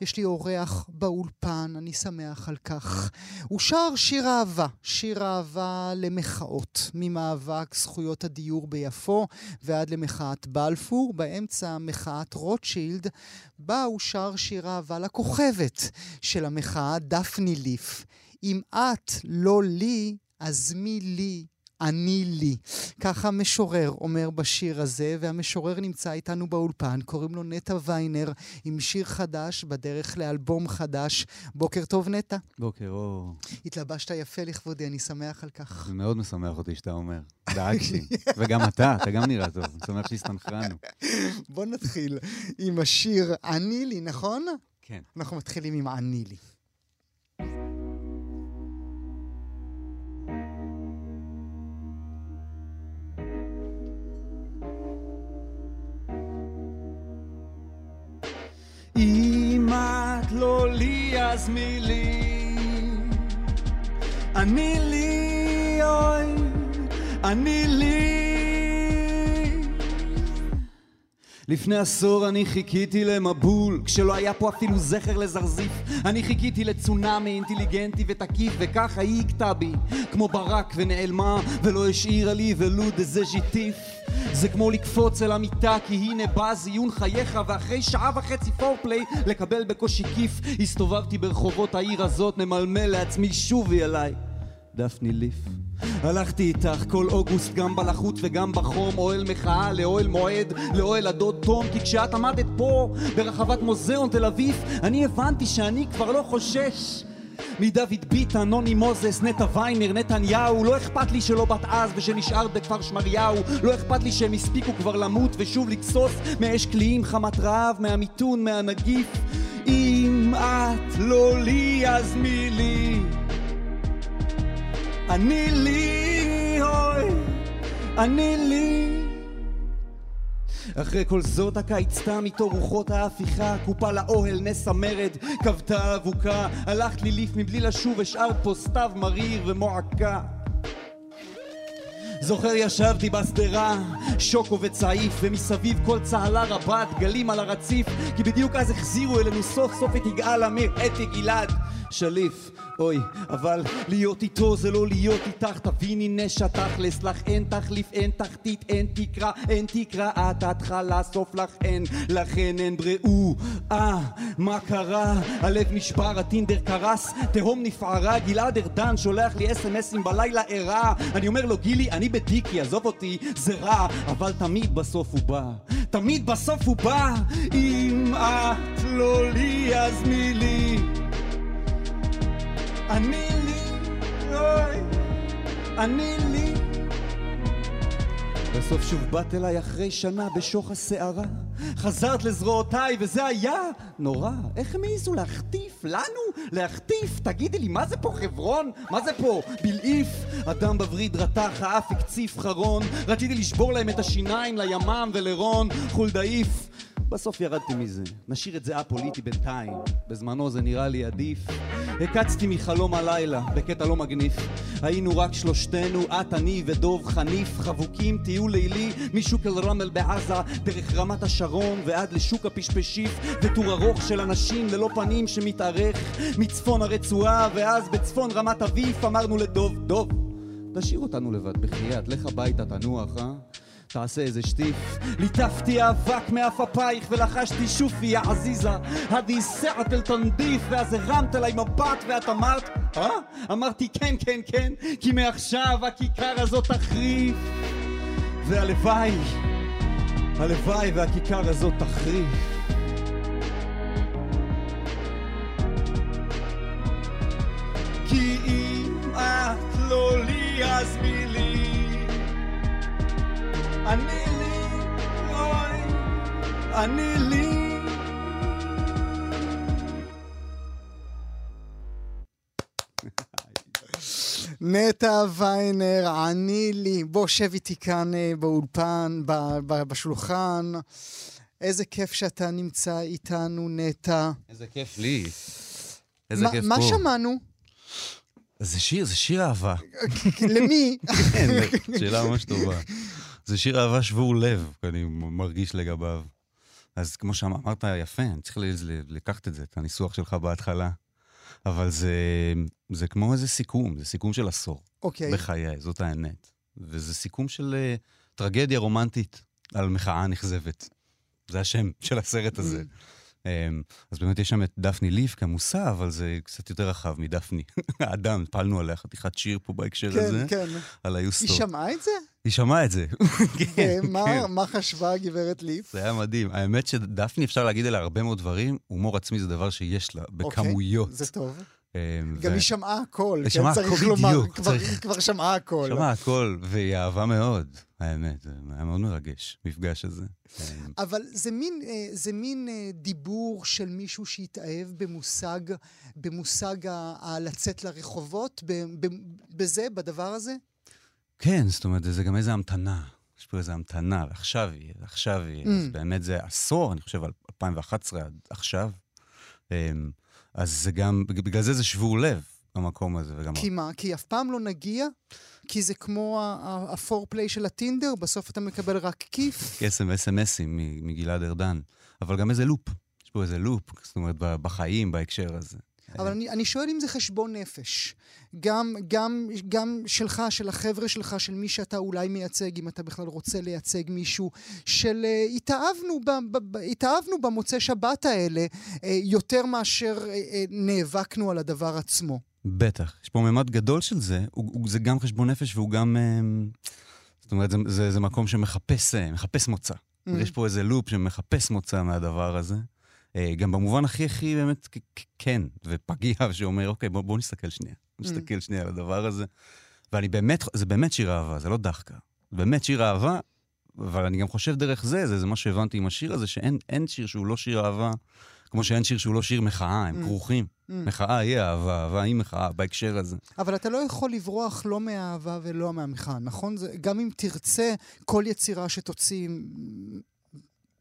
יש לי אורח באולפן, אני שמח על כך. הוא שר שיר אהבה, שיר אהבה למחאות, ממאבק זכויות הדיור ביפו ועד למחאת בלפור, באמצע מחאת רוטשילד, בה הוא שר שיר אהבה לכוכבת של המחאה, דפני ליף. אם את לא לי, אז מי לי? אני לי. ככה המשורר אומר בשיר הזה, והמשורר נמצא איתנו באולפן, קוראים לו נטע ויינר, עם שיר חדש בדרך לאלבום חדש. בוקר טוב, נטע. בוקר אור. התלבשת יפה לכבודי, אני שמח על כך. זה מאוד משמח אותי שאתה אומר. דאגתי. וגם אתה, אתה גם נראה טוב. אני שמח שהסתנכרנו. בוא נתחיל עם השיר "אני לי", נכון? כן. אנחנו מתחילים עם "אני לי". את לא לי, אז מי לי? אני לי, אוי, אני לי. לפני עשור אני חיכיתי למבול, כשלא היה פה אפילו זכר לזרזיף. אני חיכיתי לצונאמי אינטליגנטי ותקיף, וככה היא הכתה בי, כמו ברק ונעלמה, ולא השאירה לי ולו דזה ז'יטיף. זה כמו לקפוץ אל המיטה, כי הנה בא זיון חייך, ואחרי שעה וחצי פורפליי, לקבל בקושי כיף. הסתובבתי ברחובות העיר הזאת, ממלמל לעצמי שובי אליי. דפני ליף. הלכתי איתך כל אוגוסט גם בלחות וגם בחום אוהל מחאה לאוהל מועד לאוהל הדוד תום כי כשאת עמדת פה ברחבת מוזיאון תל אביב אני הבנתי שאני כבר לא חושש מדוד ביטן, נוני מוזס, נטע ויינר, נתניהו. לא אכפת לי שלא בת אז ושנשארת בכפר שמריהו. לא אכפת לי שהם הספיקו כבר למות ושוב לגסוס מאש קליעים, חמת רעב, מהמיתון, מהנגיף. אם את לא לי אז מי לי? אני לי, אוי, אני לי. אחרי כל זאת הקיץ תם איתו רוחות ההפיכה, קופה לאוהל, נס המרד, כבתה אבוקה, הלכת לי ליף מבלי לשוב, השארת פה סתיו מריר ומועקה. זוכר ישבתי בשדרה, שוקו וצעיף, ומסביב כל צהלה רבת, גלים על הרציף, כי בדיוק אז החזירו אלינו סוף סוף את יגאל עמיר, אתי גלעד, שליף. אוי, אבל להיות איתו זה לא להיות איתך, תביני נשה תכלס, לך אין תחליף, אין תחתית, אין תקרה, אין תקרה, את התחלה, סוף לך אין, לכן אין בראו. אה, מה קרה? הלב נשבר, הטינדר קרס, תהום נפערה, גלעד ארדן שולח לי אס.אם.אסים בלילה ערה. אני אומר לו, גילי, אני בדיקי, עזוב אותי, זה רע, אבל תמיד בסוף הוא בא. תמיד בסוף הוא בא. אם את לא לי, אז מי לי? אני לי, אוי, אני לי. בסוף שוב באת אליי אחרי שנה בשוך הסערה. חזרת לזרועותיי וזה היה נורא. איך הם העזו להחטיף לנו? להחטיף? תגידי לי, מה זה פה חברון? מה זה פה? בלעיף? אדם בווריד רתח, האף הקציף חרון. רציתי לשבור להם את השיניים לימם ולרון. חולדאיף. בסוף ירדתי מזה. נשאיר את זה א-פוליטי בינתיים. בזמנו זה נראה לי עדיף. הקצתי מחלום הלילה, בקטע לא מגניף. היינו רק שלושתנו, את, אני ודוב חניף, חבוקים, טיול לילי, משוק אל-רמל בעזה, דרך רמת השרון ועד לשוק הפשפשיף, וטור ארוך של אנשים ללא פנים שמתארך, מצפון הרצועה, ואז בצפון רמת אביב אמרנו לדוב, דוב, תשאיר אותנו לבד, בחייאת, לך הביתה, תנוח, אה? תעשה איזה שטיף. ליטפתי אבק מאף אפייך ולחשתי שופי יא עזיזה הדי סעת אל תנדיף ואז הרמת אליי מבט ואת אמרת אה? אמרתי כן כן כן כי מעכשיו הכיכר הזאת תחריף והלוואי הלוואי והכיכר הזאת תחריף כי אם את לא לי אז מי לי אני לי, אוי, אני לי. נטע ויינר, עני לי. בוא, שב איתי כאן אה, באולפן, ב- ב- בשולחן. איזה כיף שאתה נמצא איתנו, נטע. איזה כיף לי. איזה מה- כיף מה פה. שמענו? זה שיר, זה שיר אהבה. למי? כן, שאלה ממש טובה. זה שיר אהבה שבור לב, אני מרגיש לגביו. אז כמו שאמרת יפה, אני צריך לקחת את זה, את הניסוח שלך בהתחלה. אבל זה, זה כמו איזה סיכום, זה סיכום של עשור אוקיי. בחיי, זאת האמת. וזה סיכום של אה, טרגדיה רומנטית על מחאה נכזבת. זה השם של הסרט הזה. אמ, אז באמת יש שם את דפני ליף כמושא, אבל זה קצת יותר רחב מדפני. האדם, פעלנו עליה חתיכת שיר פה בהקשר כן, הזה, כן. על היא היוסטור. שמעה את זה? היא שמעה את זה. כן, ומה כן. מה חשבה הגברת ליף? זה היה מדהים. האמת שדפני, אפשר להגיד עליה הרבה מאוד דברים, הומור עצמי זה דבר שיש לה, בכמויות. אוקיי, זה טוב. אמ, גם היא שמעה הכל, כן, צריך לומר, כבר- שמעה הכל. שמעה הכל, והיא אהבה מאוד, האמת. זה היה מאוד מרגש, המפגש הזה. אבל זה מין, אה, זה מין אה, דיבור של מישהו שהתאהב במושג, במושג הלצאת לרחובות, בזה, בדבר הזה? כן, זאת אומרת, זה גם איזו המתנה. יש פה איזו המתנה, ועכשיו יהיה, ועכשיו יהיה. Mm. אז באמת זה עשור, אני חושב, על 2011 עד עכשיו. אמ, אז זה גם, בגלל זה זה שבור לב, המקום הזה, וגם... כי מה? כי אף פעם לא נגיע? כי זה כמו הפורפליי של הטינדר, בסוף אתה מקבל רק כיף? אס.אם.אסים מגלעד ארדן. אבל גם איזה לופ. יש פה איזה לופ, זאת אומרת, בחיים, בהקשר הזה. אבל אני, אני שואל אם זה חשבון נפש. גם, גם, גם שלך, של החבר'ה שלך, של מי שאתה אולי מייצג, אם אתה בכלל רוצה לייצג מישהו, של uh, התאהבנו, ב, ב, ב, התאהבנו במוצאי שבת האלה uh, יותר מאשר uh, uh, נאבקנו על הדבר עצמו. בטח. יש פה ממד גדול של זה, הוא, הוא, זה גם חשבון נפש והוא גם... אמ, זאת אומרת, זה, זה, זה מקום שמחפש מחפש מוצא. Mm. יש פה איזה לופ שמחפש מוצא מהדבר הזה. אה, גם במובן הכי הכי באמת כן ופגיע, שאומר, אוקיי, בוא, בוא נסתכל שנייה. Mm. נסתכל שנייה על הדבר הזה. ואני באמת, זה באמת שיר אהבה, זה לא דחקה. זה באמת שיר אהבה, אבל אני גם חושב דרך זה, זה, זה מה שהבנתי עם השיר הזה, שאין אין שיר שהוא לא שיר אהבה, כמו שאין שיר שהוא לא שיר מחאה, הם Mm. כרוכים. Mm. מחאה היא אהבה, אהבה היא מחאה, בהקשר הזה. אבל אתה לא יכול לברוח לא מהאהבה ולא מהמחאה, נכון? זה, גם אם תרצה כל יצירה שתוציא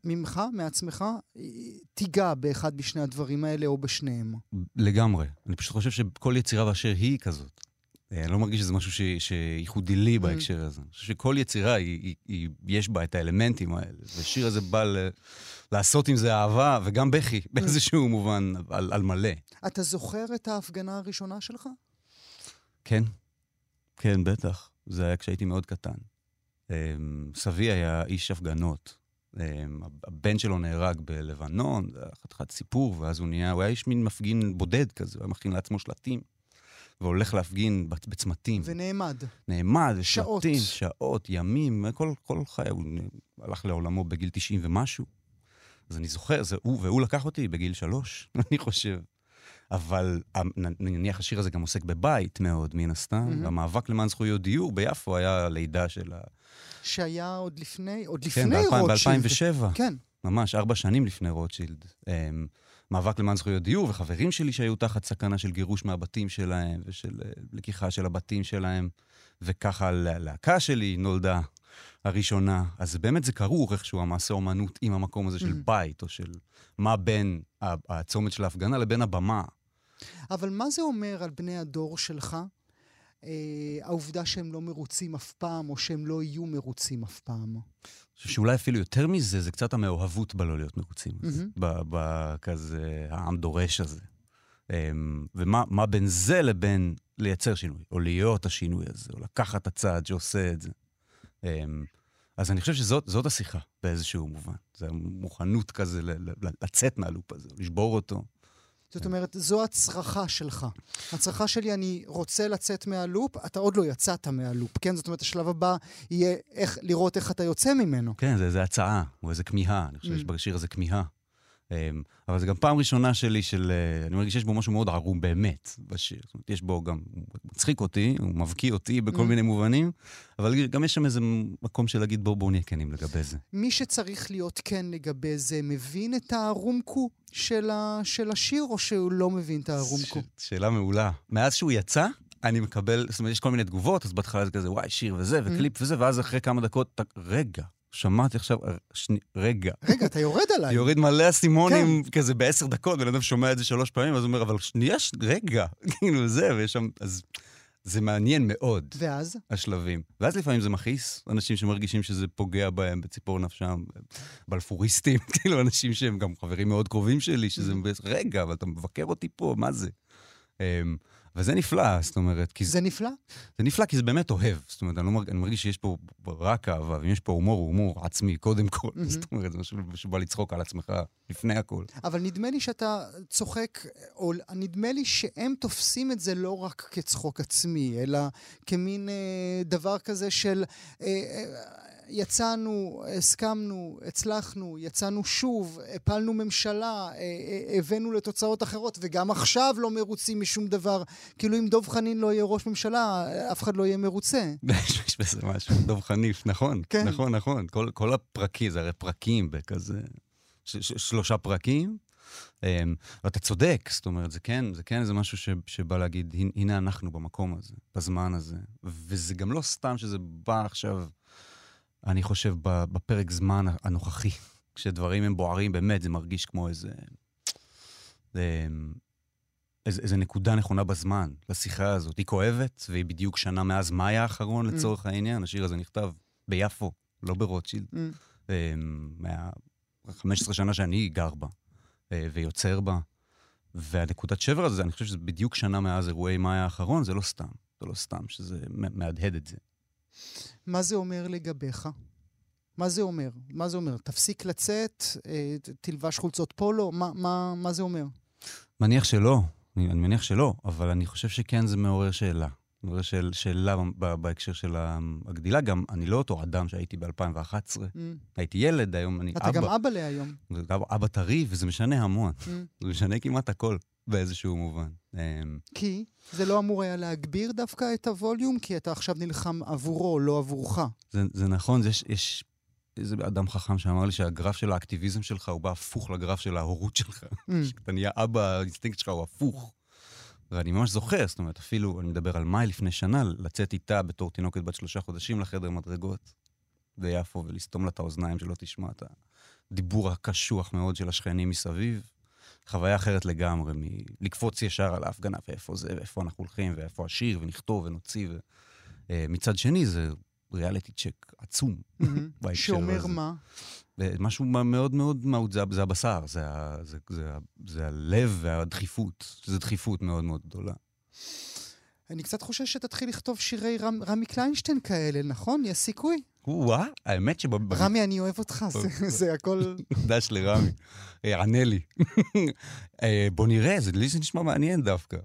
ממך, מעצמך, היא תיגע באחד משני הדברים האלה או בשניהם. לגמרי. אני פשוט חושב שכל יצירה באשר היא כזאת. אה, אני לא מרגיש שזה משהו ש- שייחודי לי בהקשר הזה. אני חושב שכל יצירה, היא, היא, היא, יש בה את האלמנטים האלה. והשיר הזה בא ל, לעשות עם זה אהבה, וגם בכי, באיזשהו מובן, על, על מלא. אתה זוכר את ההפגנה הראשונה שלך? כן, כן, בטח. זה היה כשהייתי מאוד קטן. אמ, סבי היה איש הפגנות. אמ, הבן שלו נהרג בלבנון, זה היה חתיכת סיפור, ואז הוא נהיה, הוא היה איש מין מפגין בודד כזה, הוא היה מכין לעצמו שלטים, והולך להפגין בצ- בצמתים. ונעמד. נעמד, שעות. שלטים, שעות, ימים, כל, כל חיי, הוא הלך לעולמו בגיל 90 ומשהו. אז אני זוכר, זה הוא, והוא לקח אותי בגיל שלוש, אני חושב. אבל נניח השיר הזה גם עוסק בבית מאוד, מן הסתם. מהמם. המאבק למען זכויות דיור ביפו היה הלידה של ה... שהיה עוד לפני, עוד כן, לפני רוטשילד. ב-2007. כן. ממש, ארבע שנים לפני רוטשילד. אמ, מאבק למען זכויות דיור, וחברים שלי שהיו תחת סכנה של גירוש מהבתים שלהם, ושל אה, לקיחה של הבתים שלהם, וככה הלהקה שלי נולדה הראשונה. אז באמת זה כרוך איכשהו, המעשה אומנות עם המקום הזה של Mhm. בית, או של מה בין הצומת של ההפגנה לבין הבמה. אבל מה זה אומר על בני הדור שלך? אה, העובדה שהם לא מרוצים אף פעם, או שהם לא יהיו מרוצים אף פעם. אני חושב שאולי אפילו יותר מזה, זה קצת המאוהבות בלא להיות מרוצים. מהמם. בכזה, העם דורש הזה. אמ, ומה מה בין זה לבין לייצר שינוי, או להיות השינוי הזה, או לקחת את הצעד שעושה את זה. אמ, אז אני חושב שזאת זאת השיחה באיזשהו מובן. זה המוכנות כזה לצאת מהלופ הזה, לשבור אותו. זאת אומרת, זו הצרחה שלך. הצרחה שלי, אני רוצה לצאת מהלופ, אתה עוד לא יצאת מהלופ, כן? זאת אומרת, השלב הבא יהיה איך, לראות איך אתה יוצא ממנו. כן, זה איזה הצעה, או איזה כמיהה. אני חושב שיש Mm. בשיר הזה כמיהה. אמ, אבל זו גם פעם ראשונה שלי של... אה, אני מרגיש שיש בו משהו מאוד ערום באמת בשיר. זאת אומרת, יש בו גם... הוא מצחיק אותי, הוא מבקיא אותי בכל Mm. מיני מובנים, אבל גם יש שם איזה מקום של להגיד, בואו בוא נהיה כנים לגבי זה. מי שצריך להיות כן לגבי זה, מבין את הרומקו של, ה, של השיר, או שהוא לא מבין את הרומקו? ש- שאלה מעולה. מאז שהוא יצא, אני מקבל, זאת אומרת, יש כל מיני תגובות, אז בהתחלה זה כזה, וואי, שיר וזה, וקליפ וזה, ואז אחרי כמה דקות, רגע, שמעתי עכשיו, שני, רגע. רגע, אתה יורד עליי. יוריד מלא אסימונים כזה בעשר דקות, בן אדם שומע את זה שלוש פעמים, אז הוא אומר, אבל שנייה, ש- רגע, כאילו זה, ויש שם, אז זה מעניין מאוד, ואז? השלבים. ואז לפעמים זה מכעיס, אנשים שמרגישים שזה פוגע בהם, בציפור נפשם, בלפוריסטים, כאילו אנשים שהם גם חברים מאוד קרובים שלי, שזה, רגע, אבל אתה מבקר אותי פה, מה זה? וזה נפלא, זאת אומרת, כי זה, נפלא? זה נפלא כי זה באמת אוהב. זאת אומרת, אני, לא מרג, אני מרגיש שיש פה רק אהבה, ואם יש פה הומור, הוא הומור עצמי, קודם כל. מהמם. זאת אומרת, זה משהו שבא לצחוק על עצמך לפני הכל. אבל נדמה לי שאתה צוחק, או נדמה לי שהם תופסים את זה לא רק כצחוק עצמי, אלא כמין אה, דבר כזה של אה, אה, יצאנו, הסכמנו, הצלחנו, יצאנו שוב, הפלנו ממשלה, אה, אה, הבאנו לתוצאות אחרות, וגם עכשיו לא מרוצים משום דבר. כאילו אם דב חנין לא יהיה ראש ממשלה, אף אחד לא יהיה מרוצה. יש בזה משהו, דב חניף, נכון, כן. נכון, נכון. כל, כל הפרקים, זה הרי פרקים בכזה, ש, ש, שלושה פרקים. Um, ואתה צודק, זאת אומרת, זה כן, זה כן איזה משהו ש, שבא להגיד, "הנה- הנה אנחנו במקום הזה, בזמן הזה. וזה גם לא סתם שזה בא עכשיו, אני חושב, בפרק זמן הנוכחי. כשדברים הם בוערים, באמת, זה מרגיש כמו איזה... אמ, איזה, איזה נקודה נכונה בזמן לשיחה הזאת. היא כואבת, והיא בדיוק שנה מאז מאי האחרון, Mm. לצורך העניין. השיר הזה נכתב ביפו, לא ברוטשילד. Mm. אמ, מה... 15 שנה שאני גר בה אה, ויוצר בה. והנקודת שבר הזה, אני חושב שזה בדיוק שנה מאז אירועי מאי האחרון, זה לא סתם. זה לא סתם שזה מהדהד את זה. מה זה אומר לגביך? מה זה אומר? מה זה אומר? תפסיק לצאת, אה, תלבש חולצות פולו? מה, מה, מה זה אומר? מניח שלא, אני, אני מניח שלא, אבל אני חושב שכן זה מעורר שאלה. מעורר שאל, שאלה ב- בהקשר של הגדילה. גם אני לא אותו אדם שהייתי ב-2011. Mm. הייתי ילד, היום אני אתה אבא. גם אבא להיום. אבא טרי, וזה משנה המון. Mm. זה משנה כמעט הכל באיזשהו מובן. אמ, כי זה לא אמור היה להגביר דווקא את הווליום, כי אתה עכשיו נלחם עבורו, לא עבורך. זה, זה נכון, זה יש, יש איזה אדם חכם שאמר לי שהגרף של האקטיביזם שלך הוא בא הפוך לגרף של ההורות שלך. Mm. כשאתה נהיה אבא, האינסטינקט שלך הוא הפוך. ואני ממש זוכר, זאת אומרת, אפילו, אני מדבר על מאי לפני שנה, לצאת איתה בתור תינוקת בת שלושה חודשים לחדר מדרגות ביפו ולסתום לה את האוזניים שלא תשמע את הדיבור הקשוח מאוד של השכנים מסביב. חוויה אחרת לגמרי מלקפוץ ישר על ההפגנה ואיפה זה, ואיפה אנחנו הולכים, ואיפה השיר, ונכתוב ונוציא. ו... אה, מצד שני, זה ריאליטי צ'ק עצום. שאומר. מה? משהו מאוד מאוד מהות, זה, זה הבשר, זה, זה, זה, זה הלב והדחיפות, שזו דחיפות מאוד מאוד גדולה. אני קצת חושש שתתחיל לכתוב שירי רמ, רמי קליינשטיין כאלה, נכון? יש סיכוי. וואה, האמת שבמקדש רמי, אני אוהב אותך, זה, זה הכל... לרמי, אה, ענה לי. אה, בוא נראה, זה, לי זה נשמע מעניין דווקא.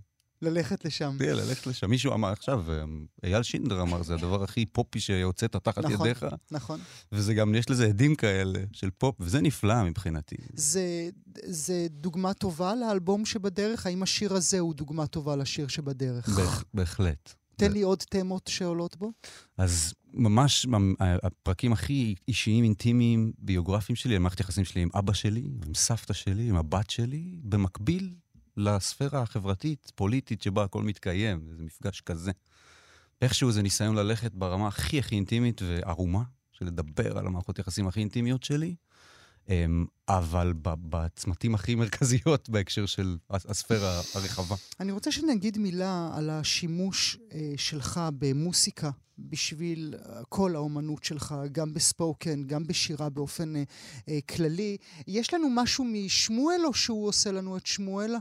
ללכת לשם. תראה, ללכת לשם. מישהו אמר עכשיו, אה, אייל שינדר אמר, זה הדבר הכי פופי שהוצאת תחת נכון. ידיך, נכון. וזה גם, יש לזה עדים כאלה של פופ, וזה נפלא מבחינתי. זה, זה דוגמה טובה לאלבום שבדרך? האם השיר הזה הוא דוגמה טובה לשיר שבדרך? בהח- בהחלט. תן לי עוד תמות שעולות בו. אז ממש ממ- הפרקים הכי אישיים, אינטימיים, ביוגרפיים שלי, המערכת יחסים שלי עם אבא שלי, עם סבתא שלי, עם הבת שלי, במקביל לספירה החברתית, פוליטית, שבה הכל מתקיים, איזה מפגש כזה. איכשהו זה ניסיון ללכת ברמה הכי הכי אינטימית וערומה, של לדבר על המערכות יחסים הכי אינטימיות שלי, אמ, אבל בצמתים הכי מרכזיות בהקשר של הס- הספירה הרחבה. אני רוצה שנגיד מילה על השימוש אה, שלך במוסיקה בשביל אה, כל האומנות שלך, גם בספוקן, גם בשירה באופן אה, כללי. יש לנו משהו משמואל או שהוא עושה לנו את שמואל?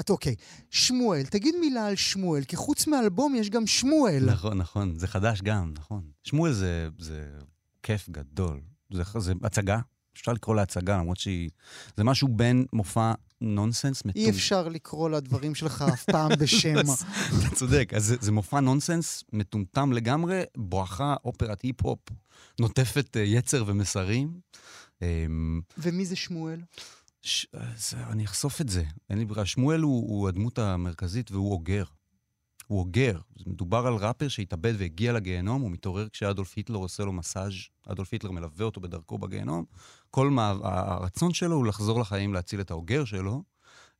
את אוקיי. שמואל, תגיד מילה על שמואל, כי חוץ מאלבום יש גם שמואל. נכון, נכון, זה חדש גם, נכון. שמואל זה, זה כיף גדול. זה, זה הצגה, אפשר לקרוא לה הצגה, למרות שהיא... זה משהו בין מופע נונסנס מטומ... אי אפשר לקרוא לדברים שלך אף פעם בשם. אתה צודק, אז זה, זה מופע נונסנס מטומטם לגמרי, בואכה אופרת היפ-הופ, נוטפת אה, יצר ומסרים. אמ, ומי זה שמואל? ש... זה, אני אחשוף את זה, אין לי ברירה. שמואל הוא, הוא הדמות המרכזית והוא אוגר. הוא אוגר. מדובר על ראפר שהתאבד והגיע לגיהנום, הוא מתעורר כשאדולף היטלר עושה לו מסאז', אדולף היטלר מלווה אותו בדרכו בגיהנום. כל מה... הרצון שלו הוא לחזור לחיים, להציל את האוגר שלו.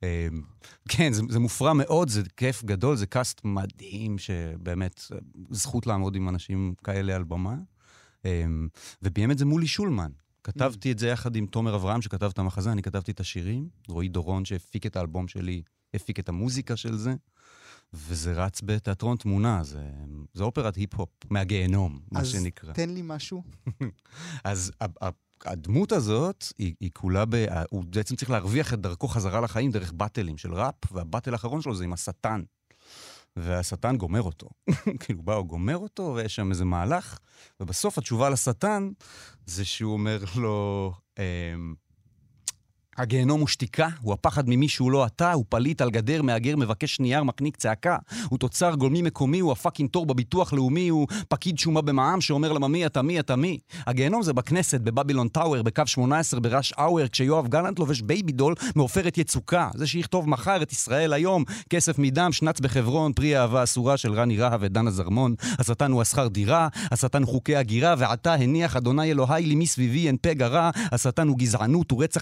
אמ, כן, זה, זה מופרע מאוד, זה כיף גדול, זה קאסט מדהים, שבאמת, זכות לעמוד עם אנשים כאלה על במה. אמ, וביים את זה מולי שולמן. כתבתי את זה יחד עם תומר אברהם, שכתב את המחזה, אני כתבתי את השירים. רועי דורון, שהפיק את האלבום שלי, הפיק את המוזיקה של זה. וזה רץ בתיאטרון תמונה, זה, זה אופרת היפ-הופ מהגיהנום, מה אז שנקרא. תן לי משהו. אז הדמות הזאת, היא, היא כולה ב... הוא בעצם צריך להרוויח את דרכו חזרה לחיים דרך באטלים של ראפ, וה battle האחרון שלו זה עם השטן. והשטן גומר אותו. כאילו, בא, הוא גומר אותו, ויש שם איזה מהלך, ובסוף התשובה לשטן זה שהוא אומר לו, אמ, הגיהנום הוא שתיקה, הוא הפחד ממי שהוא לא אתה, הוא פליט על גדר, מהגר, מבקש נייר, מחניק צעקה. הוא תוצר גולמי מקומי, הוא ה fucking תור בביטוח לאומי, הוא פקיד שומה במע"מ שאומר למה מי אתה מי אתה מי. הגיהנום זה בכנסת, ב Babylon Tower, בקו 18, ב rush hour, כשיואב גלנט לובש baby doll מעופרת יצוקה. זה שיכתוב מחר את ישראל היום, כסף מדם, שנץ בחברון, פרי אהבה אסורה של רני רהב ודנה זרמון. השטן הוא השכר דירה, השטן הוא חוקי הגירה, ועתה הניח אדוני אלוהי לי מסביבי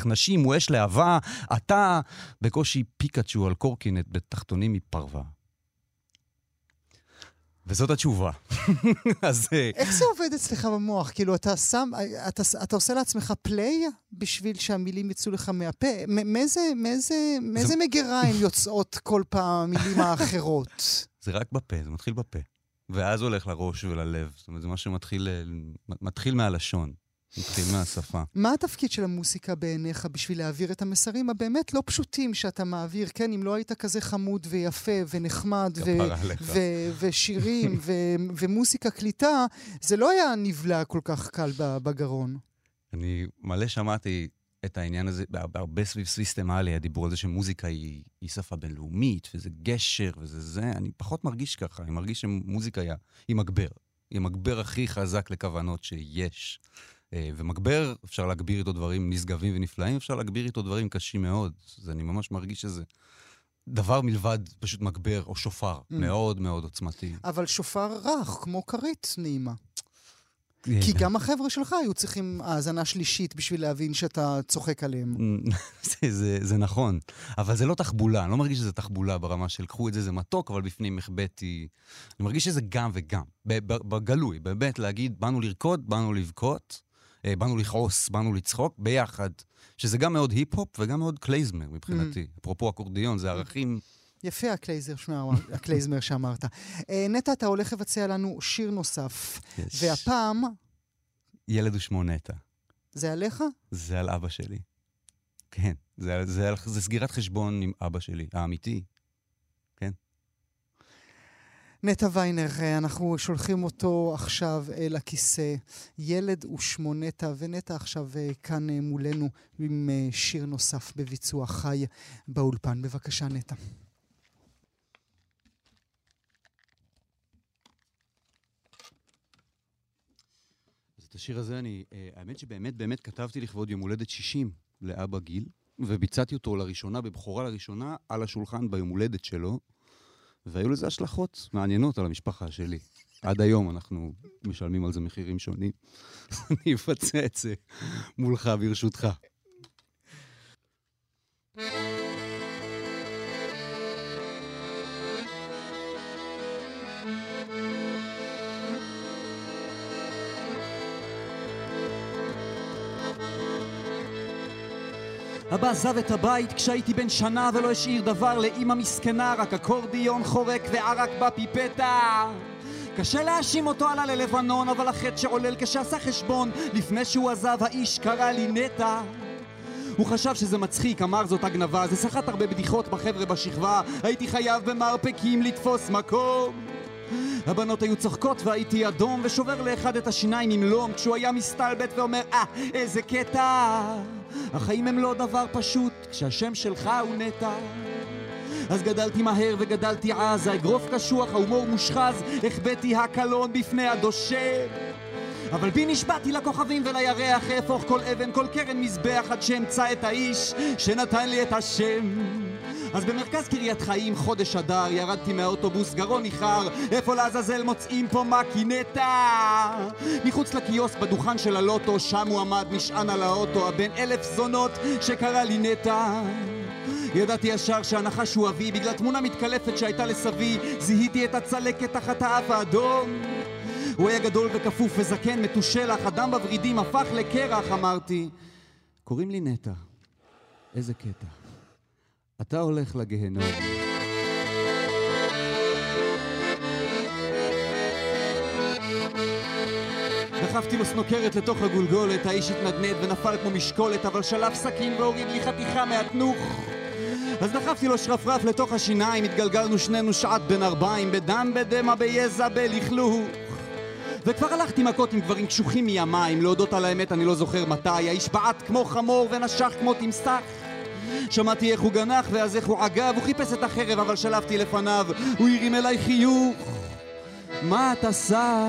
נשים, הוא אש להבה. אתה בקושי פיקאצ'ו על קורקינט בתחתונים מפרווה. וזאת התשובה. אז אה, איך זה עובד אצלך במוח? כאילו, אתה שם, אתה, אתה עושה לעצמך פליי בשביל שהמילים יצאו לך מהפה? מאיזה, מאיזה, מאיזה מגירה הן יוצאות כל פעם המילים האחרות? זה רק בפה, זה מתחיל בפה. ואז הולך לראש וללב. זאת אומרת, זה משהו שמתחיל אה, מתחיל מהלשון, מתחיל מהשפה. מה התפקיד של המוסיקה בעיניך בשביל להעביר את המסרים הבאמת לא פשוטים שאתה מעביר? כן, אם לא היית כזה חמוד ויפה ונחמד ושירים ומוסיקה קליטה, זה לא היה נבלע כל כך קל בגרון. אני מלא שמעתי את העניין הזה, הרבה סביב סיסטמלי, הדיבור על זה שמוזיקה היא, היא שפה בינלאומית, וזה גשר, וזה זה. אני פחות מרגיש ככה, אני מרגיש שמוזיקה היא, היא מגבר. היא המגבר הכי חזק לכוונות שיש. אה, ומגבר, אפשר להגביר איתו דברים נשגבים ונפלאים, אפשר להגביר איתו דברים קשים מאוד. אז אני ממש מרגיש שזה דבר מלבד פשוט מגבר או שופר, Mm. מאוד מאוד עוצמתי. אבל שופר רך, כמו כרית נעימה. אה, כי גם החבר'ה שלך היו צריכים האזנה שלישית בשביל להבין שאתה צוחק עליהם. זה, זה, זה נכון, אבל זה לא תחבולה, אני לא מרגיש שזה תחבולה ברמה של קחו את זה, זה מתוק, אבל בפנים החבאתי... אני מרגיש שזה גם וגם, בגלוי, באמת להגיד, באנו לרקוד, באנו לבכות, אה, באנו לכעוס, באנו לצחוק, ביחד. שזה גם מאוד היפ-הופ וגם מאוד קלייזמר מבחינתי. אפרופו אקורדיון, זה ערכים... יפה הקלייזר, שמע, הקלייזמר שאמרת. אה, נטע, אתה הולך לבצע לנו שיר נוסף, יש. והפעם ילד ושמו נטע. זה עליך? זה על אבא שלי. כן, זה, זה, על- זה סגירת חשבון עם אבא שלי, האמיתי. נטע ויינר, אה, אנחנו שולחים אותו עכשיו אל הכיסא. ילד ושמו נטע, ונטע עכשיו אה, כאן אה, מולנו עם אה, שיר נוסף בביצוע חי באולפן. בבקשה, נטע. אז את השיר הזה אני, אה, האמת שבאמת באמת כתבתי לכבוד יום הולדת 60 לאבא גיל, וביצעתי אותו לראשונה, בבכורה לראשונה, על השולחן ביום הולדת שלו, והיו לזה השלכות מעניינות על המשפחה שלי. עד היום אנחנו משלמים על זה מחירים שונים. אני אפצה את זה מולך, ברשותך. אבא עזב את הבית כשהייתי בן שנה ולא השאיר דבר לאימא מסכנה, רק אקורדיון חורק וערק בפיפטה. קשה להאשים אותו עלה ללבנון, אבל החטא שעולל כשעשה חשבון, לפני שהוא עזב האיש קרא לי נטע. הוא חשב שזה מצחיק, אמר זאת הגנבה, זה סחט הרבה בדיחות בחבר'ה בשכבה, הייתי חייב במרפקים לתפוס מקום. הבנות היו צוחקות והייתי אדום ושובר לאחד את השיניים עם לום כשהוא היה מסתלבט ואומר אה, איזה קטע החיים הם לא דבר פשוט כשהשם שלך הוא נטע אז גדלתי מהר וגדלתי עז, האגרוף קשוח, ההומור מושחז, החבאתי הקלון בפני הדושר. אבל בי נשבעתי לכוכבים ולירח, אהפוך כל אבן, כל קרן מזבח, עד שאמצא את האיש שנתן לי את השם. אז במרכז קריית חיים, חודש אדר, ירדתי מהאוטובוס, גרון ניחר, איפה לעזאזל מוצאים פה מקי נטע? מחוץ לקיוסק בדוכן של הלוטו, שם הוא עמד, נשען על האוטו, הבן אלף זונות שקרא לי נטע. ידעתי ישר שהנחש הוא אבי, בגלל תמונה מתקלפת שהייתה לסבי, זיהיתי את הצלקת תחת האף האדום. הוא היה גדול וכפוף וזקן, מתושלח, אדם בוורידים, הפך לקרח, אמרתי. קוראים לי נטע. איזה קטע. אתה הולך לגיהנום. דחפתי לו סנוקרת לתוך הגולגולת, האיש התנדנד ונפל כמו משקולת, אבל שלף סכין והוריד לי חתיכה מהתנוך. אז דחפתי לו שרפרף לתוך השיניים, התגלגלנו שנינו שעת בין ארבעים, בדם, בדמע, ביזע, בלכלוך. וכבר הלכתי מכות עם גברים קשוחים מימיים, להודות על האמת אני לא זוכר מתי, האיש בעט כמו חמור ונשך כמו תמסך. שמעתי איך הוא גנח ואז איך הוא עגב, הוא חיפש את החרב אבל שלפתי לפניו, הוא הרים אליי חיוך. מה אתה שר?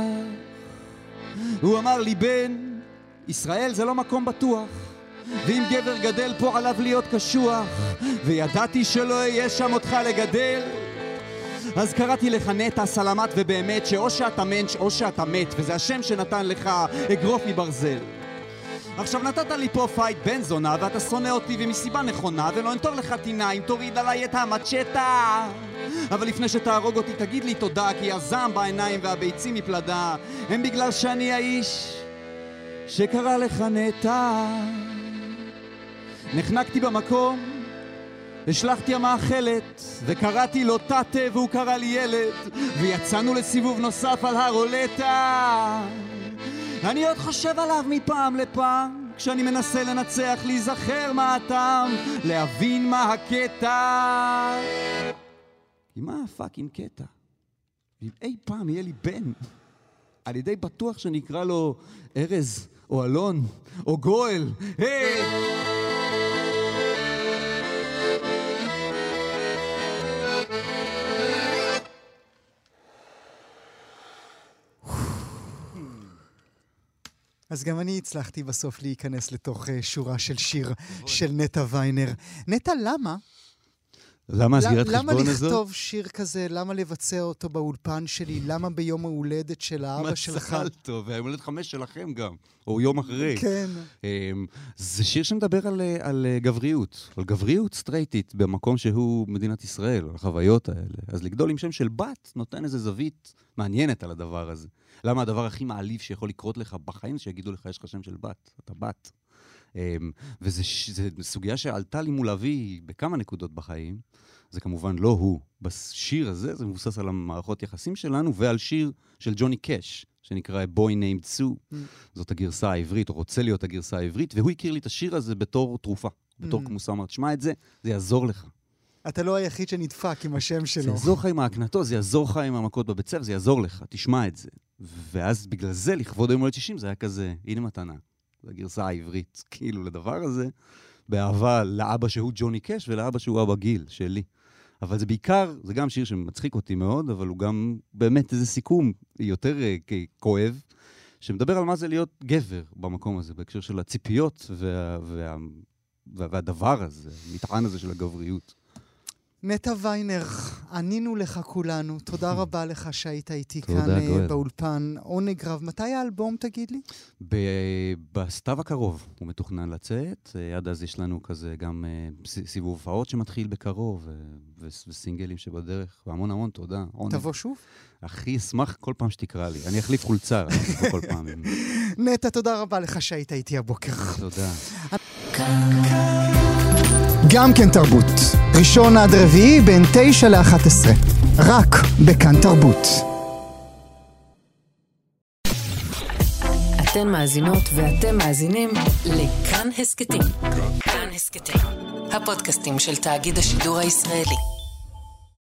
הוא אמר לי, בן, ישראל זה לא מקום בטוח. ואם גבר גדל פה עליו להיות קשוח, וידעתי שלא אהיה שם אותך לגדל. אז קראתי לך נטע, סלמת ובאמת, שאו שאתה מענטש או שאתה מת, וזה השם שנתן לך אגרוף מברזל. עכשיו נתת לי פה fight בן זונה, ואתה שונא אותי ומסיבה נכונה, ולא אנטור לך טינה אם תוריד עליי את המצ'טה. אבל לפני שתהרוג אותי תגיד לי תודה, כי הזעם בעיניים והביצים מפלדה הם בגלל שאני האיש שקרא לך נטע. נחנקתי במקום, השלכתי המאכלת, וקראתי לו תתה והוא קרא לי ילד, ויצאנו לסיבוב נוסף על הרולטה. אני עוד חושב עליו מפעם לפעם, כשאני מנסה לנצח, להיזכר מה הטעם, להבין מה הקטע. כי מה הפאקינג קטע? אם אי פעם יהיה לי בן, אני די בטוח שאני אקרא לו ארז, או אלון, או גואל. היי! אז גם אני הצלחתי בסוף להיכנס לתוך אה, שורה של שיר של נטע ויינר. נטע, למה? למה הסגירת למה חשבון הזאת? לכתוב שיר כזה? למה לבצע אותו באולפן שלי? למה ביום ההולדת של האבא שלך? מזל טוב, והיום הולדת חמש שלכם גם, או יום אחרי. כן. אמ, זה שיר שמדבר על, אה, על אה, גבריות, על גבריות סטרייטית במקום שהוא מדינת ישראל, על החוויות האלה. אז לגדול עם שם של בת נותן איזו זווית מעניינת על הדבר הזה. למה הדבר הכי מעליב שיכול לקרות לך בחיים, שיגידו לך, יש לך שם של בת, אתה בת. אמ, וזו סוגיה שעלתה לי מול אבי בכמה נקודות בחיים. זה כמובן לא הוא. בשיר הזה זה מבוסס על המערכות יחסים שלנו ועל שיר של ג'וני קאש, שנקרא Boy Named Sue. Mm. זאת הגרסה העברית, או רוצה להיות הגרסה העברית, והוא הכיר לי את השיר הזה בתור תרופה, בתור Mm. כמוסה. אמרת, שמע את זה, זה יעזור לך. אתה לא היחיד שנדפק עם השם זה שלו. יעזור לך עם ההקנטות, זה יעזור לך עם המכות בבית ספר, זה יעזור לך, תשמע את זה. ואז בגלל זה, לכבוד היום הולדת 60, זה היה כזה, הנה מתנה. זו הגרסה העברית, כאילו, לדבר הזה, באהבה לאבא שהוא ג'וני קאש ולאבא שהוא אבא גיל, שלי. אבל זה בעיקר, זה גם שיר שמצחיק אותי מאוד, אבל הוא גם באמת איזה סיכום יותר אה, כואב, שמדבר על מה זה להיות גבר במקום הזה, בהקשר של הציפיות וה, וה, וה, והדבר הזה, המטען הזה של הגבריות. נטע ויינר, ענינו לך כולנו. תודה רבה לך שהיית איתי כאן אה, גואל. באולפן. עונג רב. מתי האלבום, תגיד לי? ב- בסתיו הקרוב הוא מתוכנן לצאת, אה, עד אז יש לנו כזה גם אה, סיבוב הופעות שמתחיל בקרוב, ו- וסינגלים שבדרך, והמון המון תודה. עונג. תבוא שוב. הכי אשמח כל פעם שתקרא לי. אני אחליף חולצה כל פעם. נטע, תודה רבה לך שהיית איתי הבוקר. תודה. גם כן תרבות. ראשון עד רביעי בין 9 ל-11. רק בכאן תרבות. אתן מאזינות ואתם מאזינים לכאן הסכתים. כאן הסכתים, הפודקאסטים של תאגיד השידור הישראלי.